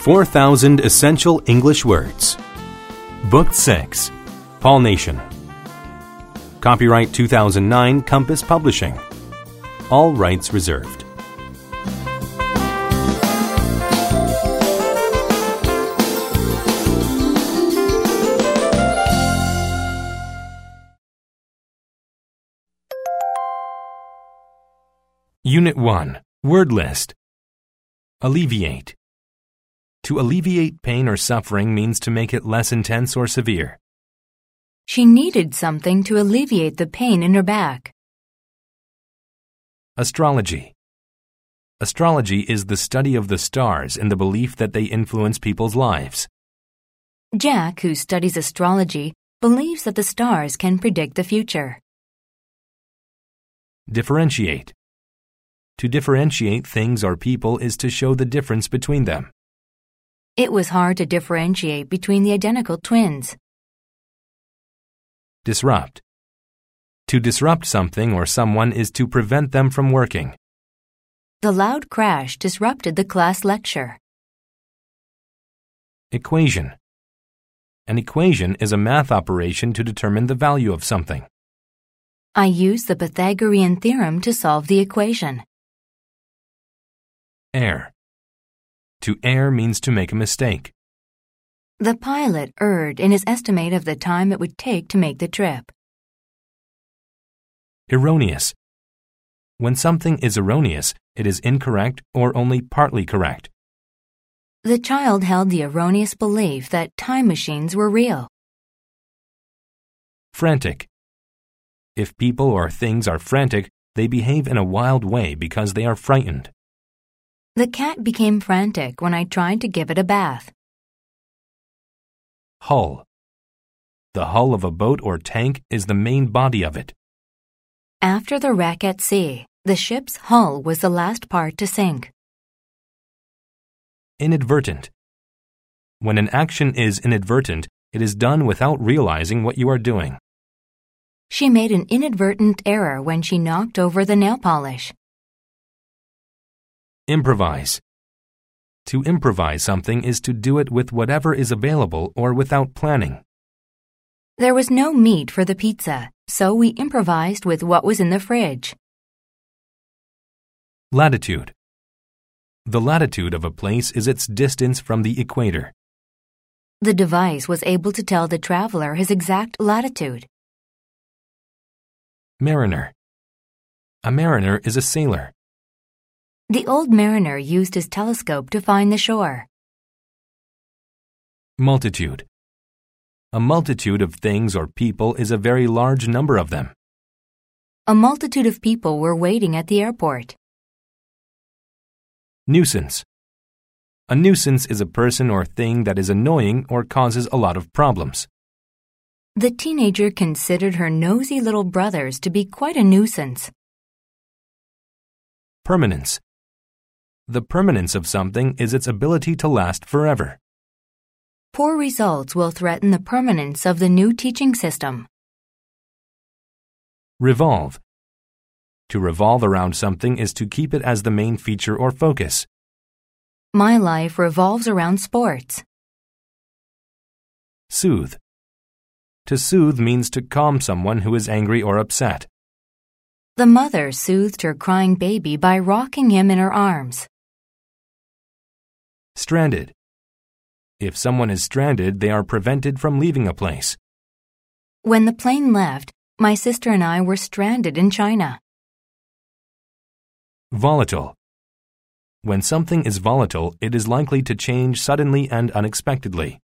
4,000 Essential English Words. Book 6 Paul Nation. Copyright 2009 Compass Publishing. All rights reserved. Unit 1 Word List Alleviate. To alleviate pain or suffering means to make it less intense or severe. She needed something to alleviate the pain in her back. Astrology. Astrology is the study of the stars and the belief that they influence people's lives. Jack, who studies astrology, believes that the stars can predict the future. Differentiate. To differentiate things or people is to show the difference between them. It was hard to differentiate between the identical twins. Disrupt. To disrupt something or someone is to prevent them from working. The loud crash disrupted the class lecture. Equation. An equation is a math operation to determine the value of something. I used the Pythagorean theorem to solve the equation. Err. To err means to make a mistake. The pilot erred in his estimate of the time it would take to make the trip. Erroneous. When something is erroneous, it is incorrect or only partly correct. The child held the erroneous belief that time machines were real. Frantic. If people or things are frantic, they behave in a wild way because they are frightened. The cat became frantic when I tried to give it a bath. Hull. The hull of a boat or tank is the main body of it. After the wreck at sea, the ship's hull was the last part to sink. Inadvertent. When an action is inadvertent, it is done without realizing what you are doing. She made an inadvertent error when she knocked over the nail polish. Improvise. To improvise something is to do it with whatever is available or without planning. There was no meat for the pizza, so we improvised with what was in the fridge. Latitude. The latitude of a place is its distance from the equator. The device was able to tell the traveler his exact latitude. Mariner. A mariner is a sailor. The old mariner used his telescope to find the shore. Multitude. A multitude of things or people is a very large number of them. A multitude of people were waiting at the airport. Nuisance. A nuisance is a person or thing that is annoying or causes a lot of problems. The teenager considered her nosy little brothers to be quite a nuisance. Permanence. The permanence of something is its ability to last forever. Poor results will threaten the permanence of the new teaching system. Revolve. To revolve around something is to keep it as the main feature or focus. My life revolves around sports. Soothe. To soothe means to calm someone who is angry or upset. The mother soothed her crying baby by rocking him in her arms. Stranded. If someone is stranded, they are prevented from leaving a place. When the plane left, my sister and I were stranded in China. Volatile. When something is volatile, it is likely to change suddenly and unexpectedly.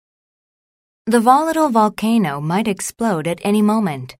The volatile volcano might explode at any moment.